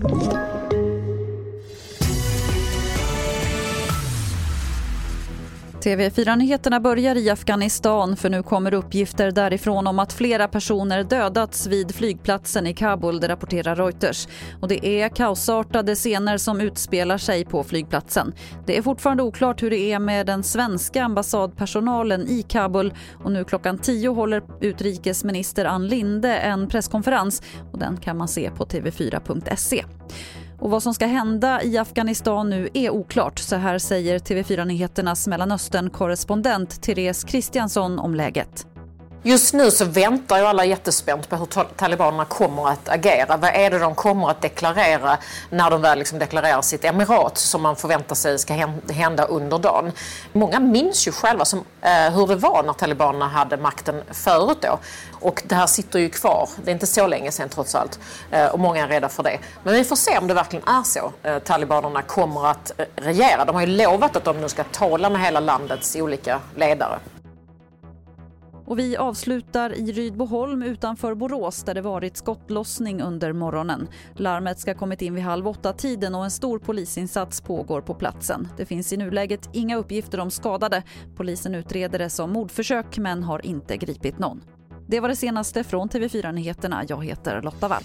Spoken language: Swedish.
you TV4-nyheterna börjar i Afghanistan för nu kommer uppgifter därifrån om att flera personer dödats vid flygplatsen i Kabul, det rapporterar Reuters. Och det är kaosartade scener som utspelar sig på flygplatsen. Det är fortfarande oklart hur det är med den svenska ambassadpersonalen i Kabul och nu klockan 10 håller utrikesminister Ann Linde en presskonferens och den kan man se på tv4.se. Och vad som ska hända i Afghanistan nu är oklart. Så här säger TV4 Nyheternas Mellanöstern-korrespondent Therese Kristiansson om läget. Just nu så väntar ju alla jättespänt på hur talibanerna kommer att agera. Vad är det de kommer att deklarera när de väl liksom deklarerar sitt emirat som man förväntar sig ska hända under dagen. Många minns ju själva som, eh, hur det var när talibanerna hade makten förut då. Och det här sitter ju kvar. Det är inte så länge sedan trots allt. Eh, och många är rädda för det. Men vi får se om det verkligen är så. Eh, talibanerna kommer att eh, regera. De har ju lovat att de nu ska tala med hela landets olika ledare. Och vi avslutar i Rydboholm utanför Borås där det varit skottlossning under morgonen. Larmet ska ha kommit in vid halv åtta-tiden och en stor polisinsats pågår på platsen. Det finns i nuläget inga uppgifter om skadade. Polisen utreder det som mordförsök men har inte gripit någon. Det var det senaste från TV4 Nyheterna. Jag heter Lotta Wall.